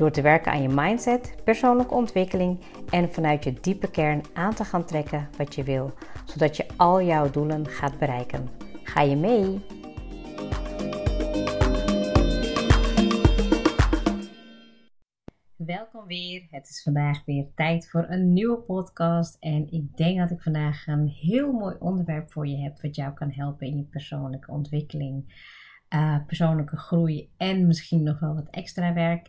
Door te werken aan je mindset, persoonlijke ontwikkeling en vanuit je diepe kern aan te gaan trekken wat je wil, zodat je al jouw doelen gaat bereiken. Ga je mee? Welkom weer. Het is vandaag weer tijd voor een nieuwe podcast. En ik denk dat ik vandaag een heel mooi onderwerp voor je heb, wat jou kan helpen in je persoonlijke ontwikkeling, uh, persoonlijke groei en misschien nog wel wat extra werk.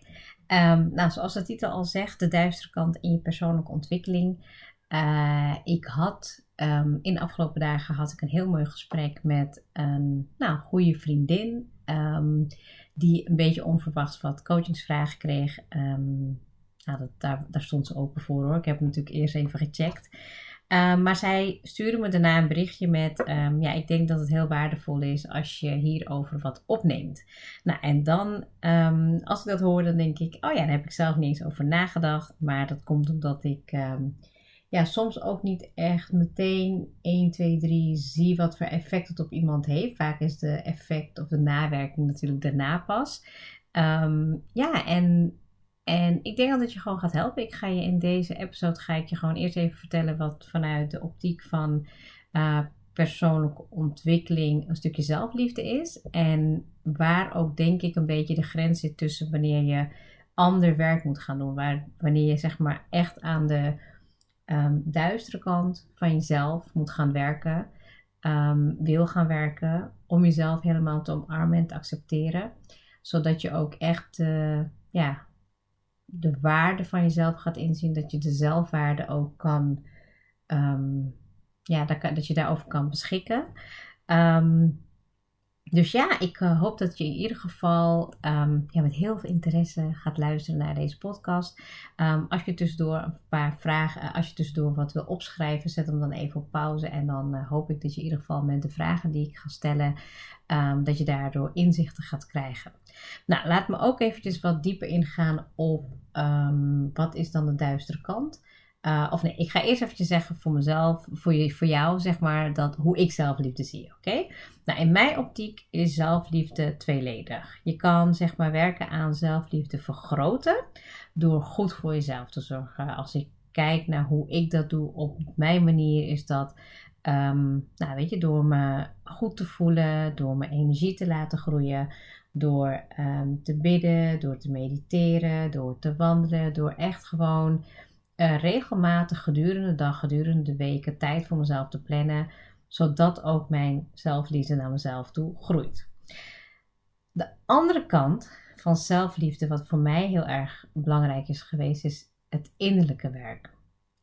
Um, nou, zoals de titel al zegt, de duistere kant in je persoonlijke ontwikkeling. Uh, ik had um, in de afgelopen dagen had ik een heel mooi gesprek met een nou, goede vriendin. Um, die een beetje onverwachts wat coachingsvragen kreeg. nou, daar, daar stond ze open voor hoor. Ik heb natuurlijk eerst even gecheckt. Um, maar zij stuurde me daarna een berichtje met: um, Ja, ik denk dat het heel waardevol is als je hierover wat opneemt. Nou, en dan, um, als ik dat hoor, dan denk ik: Oh ja, daar heb ik zelf niet eens over nagedacht. Maar dat komt omdat ik ja, soms ook niet echt meteen 1, 2, 3 zie wat voor effect het op iemand heeft. Vaak is de effect of de nawerking natuurlijk daarna pas. ja, en en ik denk dat je gewoon gaat helpen. Ik ga je in deze episode ga ik je gewoon eerst even vertellen wat vanuit de optiek van uh, persoonlijke ontwikkeling een stukje zelfliefde is. En waar ook denk ik een beetje de grens zit tussen wanneer je ander werk moet gaan doen. Waar, wanneer je zeg maar echt aan de um, duistere kant van jezelf moet gaan werken. Um, wil gaan werken om jezelf helemaal te omarmen en te accepteren. Zodat je ook echt uh, ja, de waarde van jezelf gaat inzien, dat je de zelfwaarde ook kan, um, ja, dat, dat, je daarover kan beschikken. Um, dus ja, ik uh, hoop dat je in ieder geval um, ja, met heel veel interesse gaat luisteren naar deze podcast. als je tussendoor een paar vragen, uh, als je tussendoor wat wil opschrijven, zet hem dan even op pauze. En dan uh, hoop ik dat je in ieder geval met de vragen die ik ga stellen, um, dat je daardoor inzichten gaat krijgen. Nou, laat me ook eventjes wat dieper ingaan op wat is dan de duistere kant. Uh, of nee, ik ga eerst eventjes zeggen voor mezelf, voor, je, voor jou, zeg maar, dat hoe ik zelfliefde zie, oké? Nou, in mijn optiek is zelfliefde tweeledig. Je kan, zeg maar, werken aan zelfliefde vergroten door goed voor jezelf te zorgen. Als ik kijk naar hoe ik dat doe op mijn manier, is dat Um, nou, weet je, door me goed te voelen, door mijn energie te laten groeien, door um, te bidden, door te mediteren, door te wandelen, door echt gewoon uh, regelmatig gedurende de dag, gedurende de weken tijd voor mezelf te plannen, zodat ook mijn zelfliefde naar mezelf toe groeit. De andere kant van zelfliefde, wat voor mij heel erg belangrijk is geweest, is het innerlijke werk.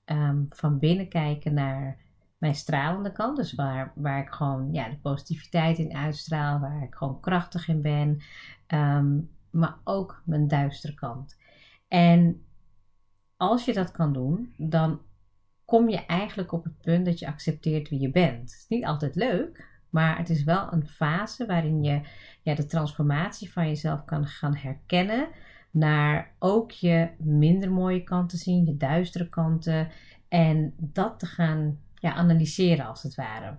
Um, van binnen kijken naar mijn stralende kant. Dus waar, waar ik gewoon ja, de positiviteit in uitstraal, waar ik gewoon krachtig in ben. Ehm, maar ook mijn duistere kant. En als je dat kan doen, dan kom je eigenlijk op het punt dat je accepteert wie je bent. Het is niet altijd leuk, maar het is wel een fase waarin je ja, de transformatie van jezelf kan gaan herkennen. Naar ook je minder mooie kanten zien, je duistere kanten. En dat te gaan ja, analyseren als het ware.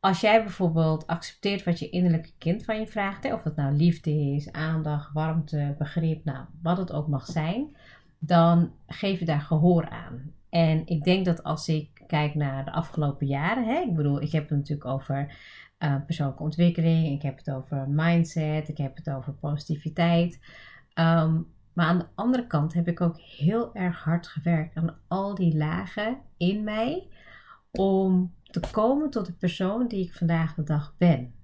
Als jij bijvoorbeeld accepteert wat je innerlijke kind van je vraagt, of het nou liefde is, aandacht, warmte, begrip, nou, wat het ook mag zijn, dan geef je daar gehoor aan. En ik denk dat als ik kijk naar de afgelopen jaren, hè, ik bedoel, ik heb het natuurlijk over uh, persoonlijke ontwikkeling, ik heb het over mindset, ik heb het over positiviteit. Um, maar aan de andere kant heb ik ook heel erg hard gewerkt aan al die lagen in mij om te komen tot de persoon die ik vandaag de dag ben.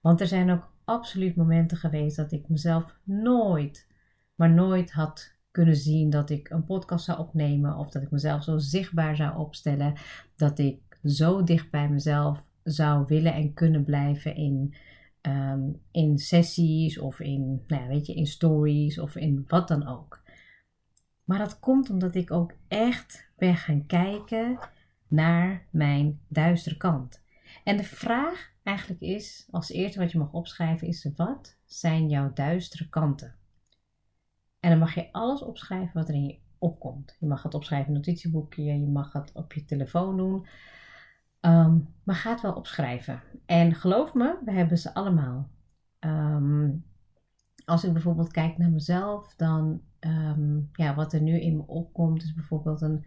Want er zijn ook absoluut momenten geweest dat ik mezelf nooit, maar nooit had kunnen zien dat ik een podcast zou opnemen of dat ik mezelf zo zichtbaar zou opstellen dat ik zo dicht bij mezelf zou willen en kunnen blijven in, ehm, in sessies of in, nou ja, weet je, in stories of in wat dan ook. Maar dat komt omdat ik ook echt ben gaan kijken naar mijn duistere kant. En de vraag eigenlijk is, als eerste wat je mag opschrijven, is wat zijn jouw duistere kanten? En dan mag je alles opschrijven wat er in je opkomt. Je mag het opschrijven in een notitieboekje, je mag het op je telefoon doen. Ehm, maar ga het wel opschrijven. En geloof me, we hebben ze allemaal. Ehm, als ik bijvoorbeeld kijk naar mezelf, dan Ehm, ja, wat er nu in me opkomt, is bijvoorbeeld een,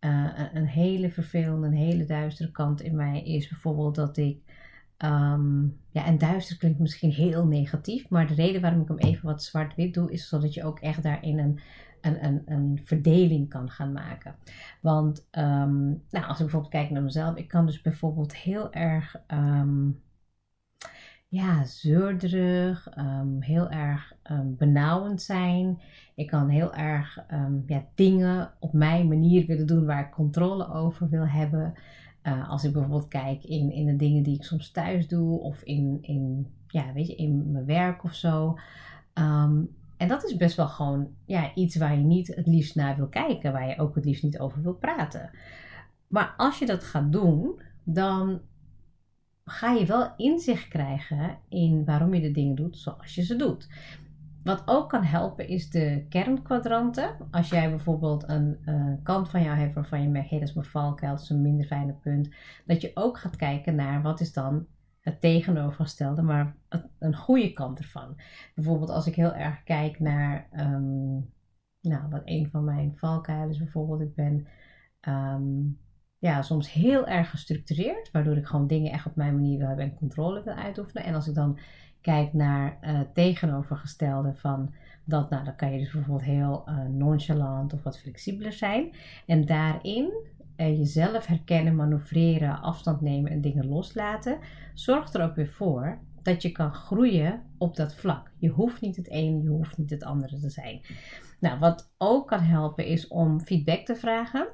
uh, een hele vervelende, een hele duistere kant in mij, is bijvoorbeeld dat ik. Ehm, ja, en duister klinkt misschien heel negatief, maar de reden waarom ik hem even wat zwart-wit doe, is zodat je ook echt daarin een, een, een, een verdeling kan gaan maken. Want um, nou, als ik bijvoorbeeld kijk naar mezelf, ik kan dus bijvoorbeeld heel erg ja, zeurderig, um, heel erg um, benauwend zijn. Ik kan heel erg um, ja, dingen op mijn manier willen doen waar ik controle over wil hebben. Uh, als ik bijvoorbeeld kijk in, in de dingen die ik soms thuis doe of in, in, ja, weet je, in mijn werk of zo. en dat is best wel gewoon ja, iets waar je niet het liefst naar wil kijken, waar je ook het liefst niet over wil praten. Maar als je dat gaat doen, dan ga je wel inzicht krijgen in waarom je de dingen doet zoals je ze doet. Wat ook kan helpen is de kernkwadranten. Als jij bijvoorbeeld een uh, kant van jou hebt waarvan je merkt, hé, dat is mijn valkuil, dat is een minder fijne punt. Dat je ook gaat kijken naar wat is dan het tegenovergestelde, maar een goede kant ervan. Bijvoorbeeld als ik heel erg kijk naar, um, nou, wat een van mijn valkuilen is bijvoorbeeld, ik ben um, ja, soms heel erg gestructureerd, waardoor ik gewoon dingen echt op mijn manier wil hebben en controle wil uitoefenen. En als ik dan kijk naar uh, tegenovergestelde van dat, nou, dan kan je dus bijvoorbeeld heel uh, nonchalant of wat flexibeler zijn. En daarin uh, jezelf herkennen, manoeuvreren, afstand nemen en dingen loslaten, zorgt er ook weer voor dat je kan groeien op dat vlak. Je hoeft niet het een, je hoeft niet het andere te zijn. Nou, wat ook kan helpen is om feedback te vragen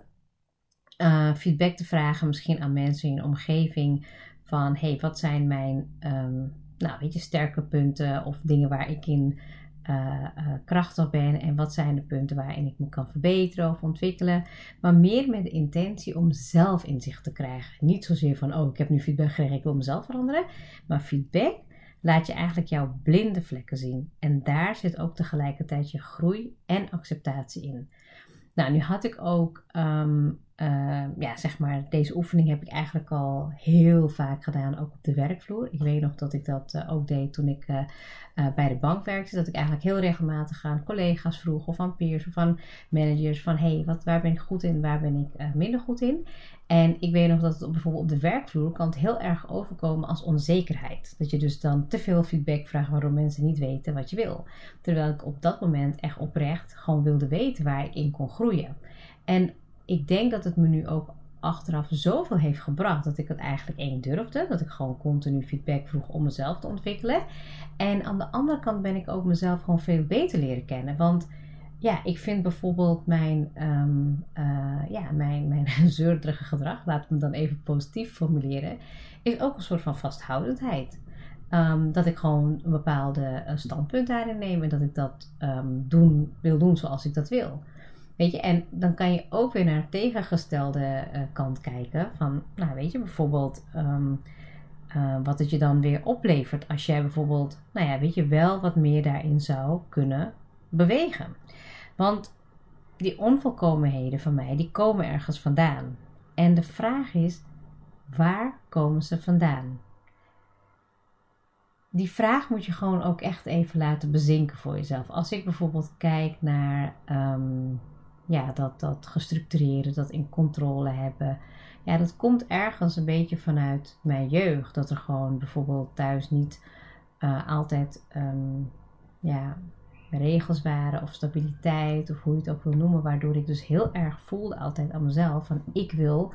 uh, feedback te vragen, misschien aan mensen in je omgeving. Van hey, wat zijn mijn um, nou, weet je, sterke punten of dingen waar ik in uh, uh, krachtig ben en wat zijn de punten waarin ik me kan verbeteren of ontwikkelen. Maar meer met de intentie om zelf inzicht te krijgen. Niet zozeer van, oh, ik heb nu feedback gekregen, ik wil mezelf veranderen. Maar feedback laat je eigenlijk jouw blinde vlekken zien. En daar zit ook tegelijkertijd je groei en acceptatie in. Nou, nu had ik ook Ehm, ja, zeg maar, deze oefening heb ik eigenlijk al heel vaak gedaan, ook op de werkvloer. Ik weet nog dat ik dat uh, ook deed toen ik uh, bij de bank werkte. Dat ik eigenlijk heel regelmatig aan collega's vroeg, of aan peers, of aan managers, van hey, waar ben ik goed in, waar ben ik minder goed in? En ik weet nog dat het bijvoorbeeld op de werkvloer kan heel erg overkomen als onzekerheid. Dat je dus dan te veel feedback vraagt waarom mensen niet weten wat je wil. Terwijl ik op dat moment echt oprecht gewoon wilde weten waar ik in kon groeien. En ik denk dat het me nu ook achteraf zoveel heeft gebracht dat ik het eigenlijk één durfde. Dat ik gewoon continu feedback vroeg om mezelf te ontwikkelen. En aan de andere kant ben ik ook mezelf gewoon veel beter leren kennen. Want ja, ik vind bijvoorbeeld mijn, um, ja, mijn, mijn zeurderige gedrag, laat me dan even positief formuleren, is ook een soort van vasthoudendheid. Um, dat ik gewoon een bepaalde uh, standpunt daarin neem en dat ik dat um, doen, wil doen zoals ik dat wil. Weet je, en dan kan je ook weer naar de tegengestelde uh, kant kijken. Van, nou weet je, bijvoorbeeld um, uh, wat het je dan weer oplevert als jij bijvoorbeeld, nou ja, weet je, wel wat meer daarin zou kunnen bewegen. Want die onvolkomenheden van mij, die komen ergens vandaan. En de vraag is, waar komen ze vandaan? Die vraag moet je gewoon ook echt even laten bezinken voor jezelf. Als ik bijvoorbeeld kijk naar um, ja, dat, dat gestructureerde, dat in controle hebben. Ja, dat komt ergens een beetje vanuit mijn jeugd. Dat er gewoon bijvoorbeeld thuis niet uh, altijd um, ja, regels waren of stabiliteit of hoe je het ook wil noemen. Waardoor ik dus heel erg voelde altijd aan mezelf van ik wil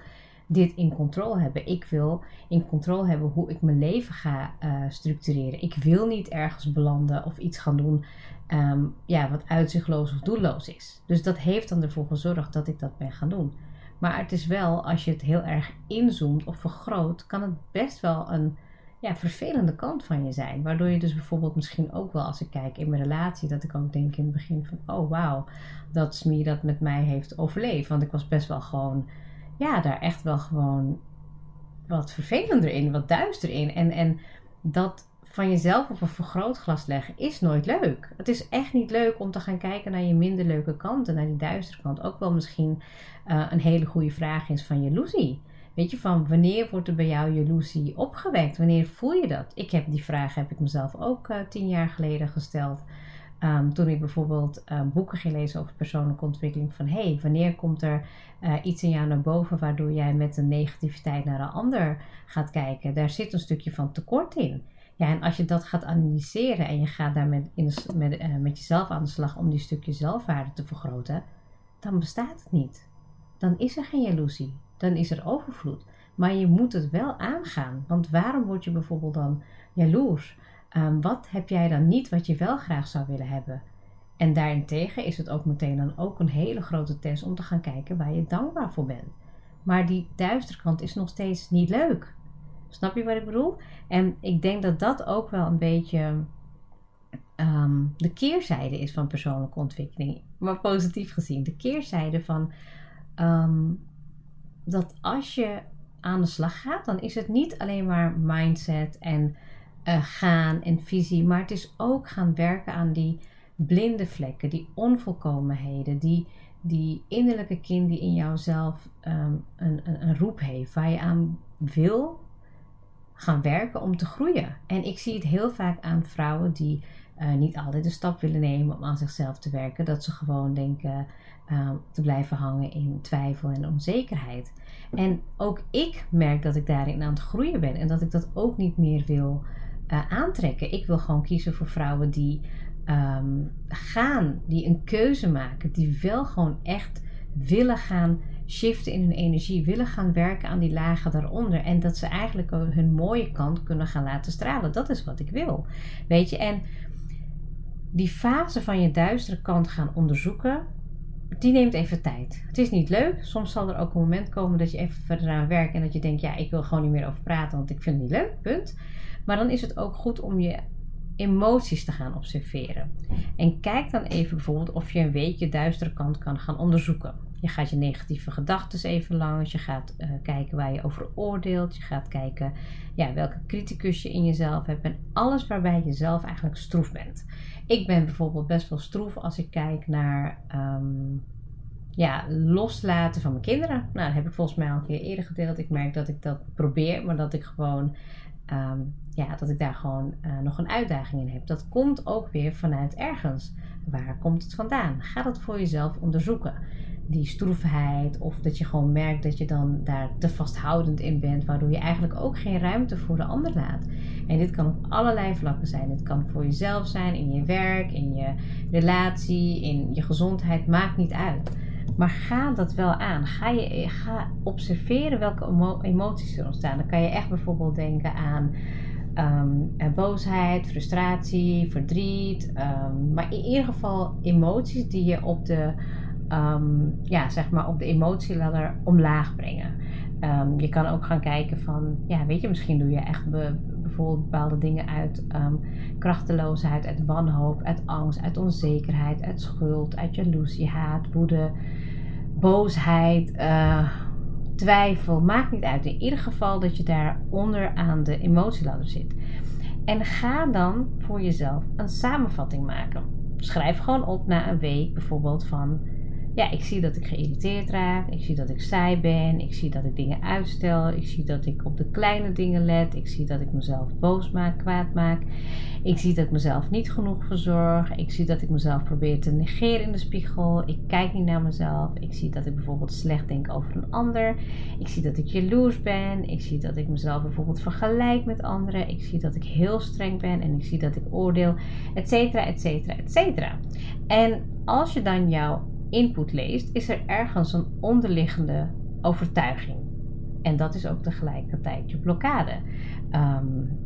dit in controle hebben. Ik wil in controle hebben hoe ik mijn leven ga uh, structureren. Ik wil niet ergens belanden of iets gaan doen Ehm, ja, wat uitzichtloos of doelloos is. Dus dat heeft dan ervoor gezorgd dat ik dat ben gaan doen. Maar het is wel, als je het heel erg inzoomt of vergroot, kan het best wel een ja, vervelende kant van je zijn. Waardoor je dus bijvoorbeeld misschien ook wel, als ik kijk in mijn relatie, dat ik ook denk in het begin van, oh wauw, dat Smee dat met mij heeft overleefd. Want ik was best wel gewoon, ja, daar echt wel gewoon wat vervelender in, wat duister in. En, en dat van jezelf op een vergrootglas leggen is nooit leuk. Het is echt niet leuk om te gaan kijken naar je minder leuke kanten, naar die duistere kant. Ook wel misschien uh, een hele goede vraag is van jaloezie. Weet je, van wanneer wordt er bij jou jaloezie opgewekt? Wanneer voel je dat? Ik heb die vraag heb ik mezelf ook uh, tien jaar geleden gesteld. Um, toen ik bijvoorbeeld um, boeken ging lezen over persoonlijke ontwikkeling. Van hé, hey, wanneer komt er uh, iets in jou naar boven waardoor jij met een negativiteit naar een ander gaat kijken? Daar zit een stukje van tekort in. Ja, en als je dat gaat analyseren en je gaat daar met, in de, met, met jezelf aan de slag om die stukje zelfwaarde te vergroten, dan bestaat het niet. Dan is er geen jaloezie dan is er overvloed. Maar je moet het wel aangaan. Want waarom word je bijvoorbeeld dan jaloers? Wat heb jij dan niet wat je wel graag zou willen hebben? En daarentegen is het ook meteen dan ook een hele grote test om te gaan kijken waar je dankbaar voor bent. Maar die duisterkant is nog steeds niet leuk. Snap je wat ik bedoel? En ik denk dat dat ook wel een beetje um, de keerzijde is van persoonlijke ontwikkeling. Maar positief gezien. De keerzijde van um, dat als je aan de slag gaat, dan is het niet alleen maar mindset en uh, gaan en visie, maar het is ook gaan werken aan die blinde vlekken, die onvolkomenheden, die, die innerlijke kind die in jouzelf um, een, een, een roep heeft, waar je aan wil gaan werken om te groeien. En ik zie het heel vaak aan vrouwen die uh, niet altijd de stap willen nemen om aan zichzelf te werken, dat ze gewoon denken uh, te blijven hangen in twijfel en onzekerheid. En ook ik merk dat ik daarin aan het groeien ben en dat ik dat ook niet meer wil uh, aantrekken. Ik wil gewoon kiezen voor vrouwen die um, gaan, die een keuze maken, die wel gewoon echt willen gaan shiften in hun energie, willen gaan werken aan die lagen daaronder en dat ze eigenlijk hun mooie kant kunnen gaan laten stralen. Dat is wat ik wil. Weet je, en die fase van je duistere kant gaan onderzoeken, die neemt even tijd. Het is niet leuk. Soms zal er ook een moment komen dat je even verder aan werkt en dat je denkt, ja, ik wil gewoon niet meer over praten, want ik vind het niet leuk, punt. Maar dan is het ook goed om je emoties te gaan observeren. En kijk dan even bijvoorbeeld of je een week je duistere kant kan gaan onderzoeken. Je gaat je negatieve gedachten even langs. Je gaat uh, kijken waar je over oordeelt. Je gaat kijken ja, welke criticus je in jezelf hebt. En alles waarbij je zelf eigenlijk stroef bent. Ik ben bijvoorbeeld best wel stroef als ik kijk naar um, ja, loslaten van mijn kinderen. Nou, dat heb ik volgens mij al een keer eerder gedeeld. Ik merk dat ik dat probeer, maar dat ik gewoon um, ja, dat ik daar gewoon uh, nog een uitdaging in heb. Dat komt ook weer vanuit ergens. Waar komt het vandaan? Ga dat voor jezelf onderzoeken. Die stroefheid, of dat je gewoon merkt dat je dan daar te vasthoudend in bent, waardoor je eigenlijk ook geen ruimte voor de ander laat. En dit kan op allerlei vlakken zijn. Het kan voor jezelf zijn, in je werk, in je relatie, in je gezondheid, maakt niet uit. Maar ga dat wel aan. Ga, je, ga observeren welke emoties er ontstaan. Dan kan je echt bijvoorbeeld denken aan um, boosheid, frustratie, verdriet. Um, maar in ieder geval emoties die je op de, um, ja, zeg maar op de emotieladder omlaag brengen. je kan ook gaan kijken van, ja, weet je, misschien doe je echt be, bijvoorbeeld bepaalde dingen uit krachteloosheid, uit wanhoop, uit angst, uit onzekerheid, uit schuld, uit jaloezie, haat, woede, boosheid. Uh, twijfel, maakt niet uit. In ieder geval dat je daar onder aan de emotieladder zit. En ga dan voor jezelf een samenvatting maken. Schrijf gewoon op na een week bijvoorbeeld van ja, ik zie dat ik geïrriteerd raak. Ik zie dat ik saai ben. Ik zie dat ik dingen uitstel. Ik zie dat ik op de kleine dingen let. Ik zie dat ik mezelf boos maak, kwaad maak. Ik zie dat ik mezelf niet genoeg verzorg. Ik zie dat ik mezelf probeer te negeren in de spiegel. Ik kijk niet naar mezelf. Ik zie dat ik bijvoorbeeld slecht denk over een ander. Ik zie dat ik jaloers ben. Ik zie dat ik mezelf bijvoorbeeld vergelijk met anderen. Ik zie dat ik heel streng ben en ik zie dat ik oordeel, et cetera, et cetera, et cetera. En als je dan jouw input leest, is er ergens een onderliggende overtuiging. En dat is ook tegelijkertijd je blokkade. Um,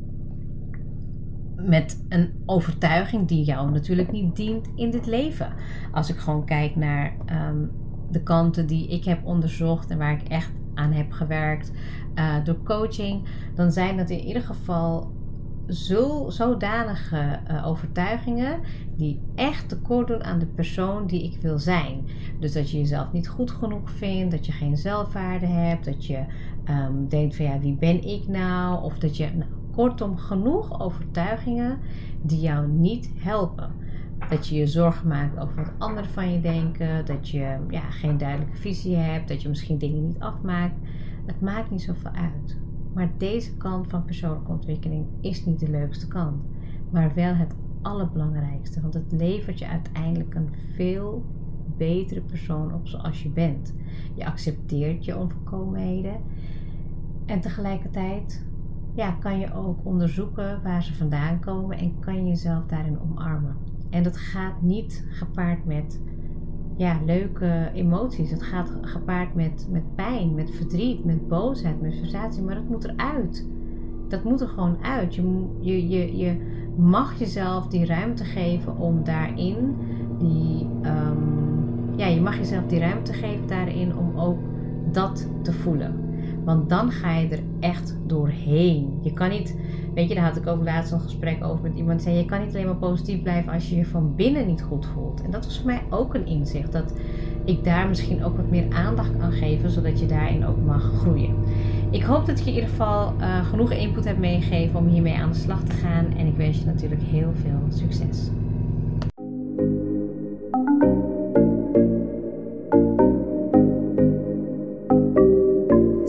met een overtuiging die jou natuurlijk niet dient in dit leven. Als ik gewoon kijk naar um, de kanten die ik heb onderzocht en waar ik echt aan heb gewerkt uh, door coaching, dan zijn dat in ieder geval zo, zodanige uh, overtuigingen die echt tekort doen aan de persoon die ik wil zijn. Dus dat je jezelf niet goed genoeg vindt, dat je geen zelfwaarde hebt, dat je um, denkt van ja, wie ben ik nou? Of dat je, nou, kortom, genoeg overtuigingen die jou niet helpen. Dat je je zorgen maakt over wat anderen van je denken, dat je ja, geen duidelijke visie hebt, dat je misschien dingen niet afmaakt. Het maakt niet zoveel uit. Maar deze kant van persoonlijke ontwikkeling is niet de leukste kant, maar wel het allerbelangrijkste. Want het levert je uiteindelijk een veel betere persoon op zoals je bent. Je accepteert je onvolkomenheden en tegelijkertijd ja, kan je ook onderzoeken waar ze vandaan komen en kan je jezelf daarin omarmen. En dat gaat niet gepaard met ja, leuke emoties. Het gaat gepaard met, met pijn, met verdriet, met boosheid, met frustratie. Maar dat moet eruit. Dat moet er gewoon uit. Je, je, je, je mag jezelf die ruimte geven om daarin die. Um, ja, je mag jezelf die ruimte geven daarin om ook dat te voelen. Want dan ga je er echt doorheen. Je kan niet Weet je, daar had ik ook laatst een gesprek over met iemand. Zei: Je kan niet alleen maar positief blijven als je je van binnen niet goed voelt. En dat was voor mij ook een inzicht. Dat ik daar misschien ook wat meer aandacht aan geven, zodat je daarin ook mag groeien. Ik hoop dat je in ieder geval uh, genoeg input hebt meegegeven om hiermee aan de slag te gaan. En ik wens je natuurlijk heel veel succes.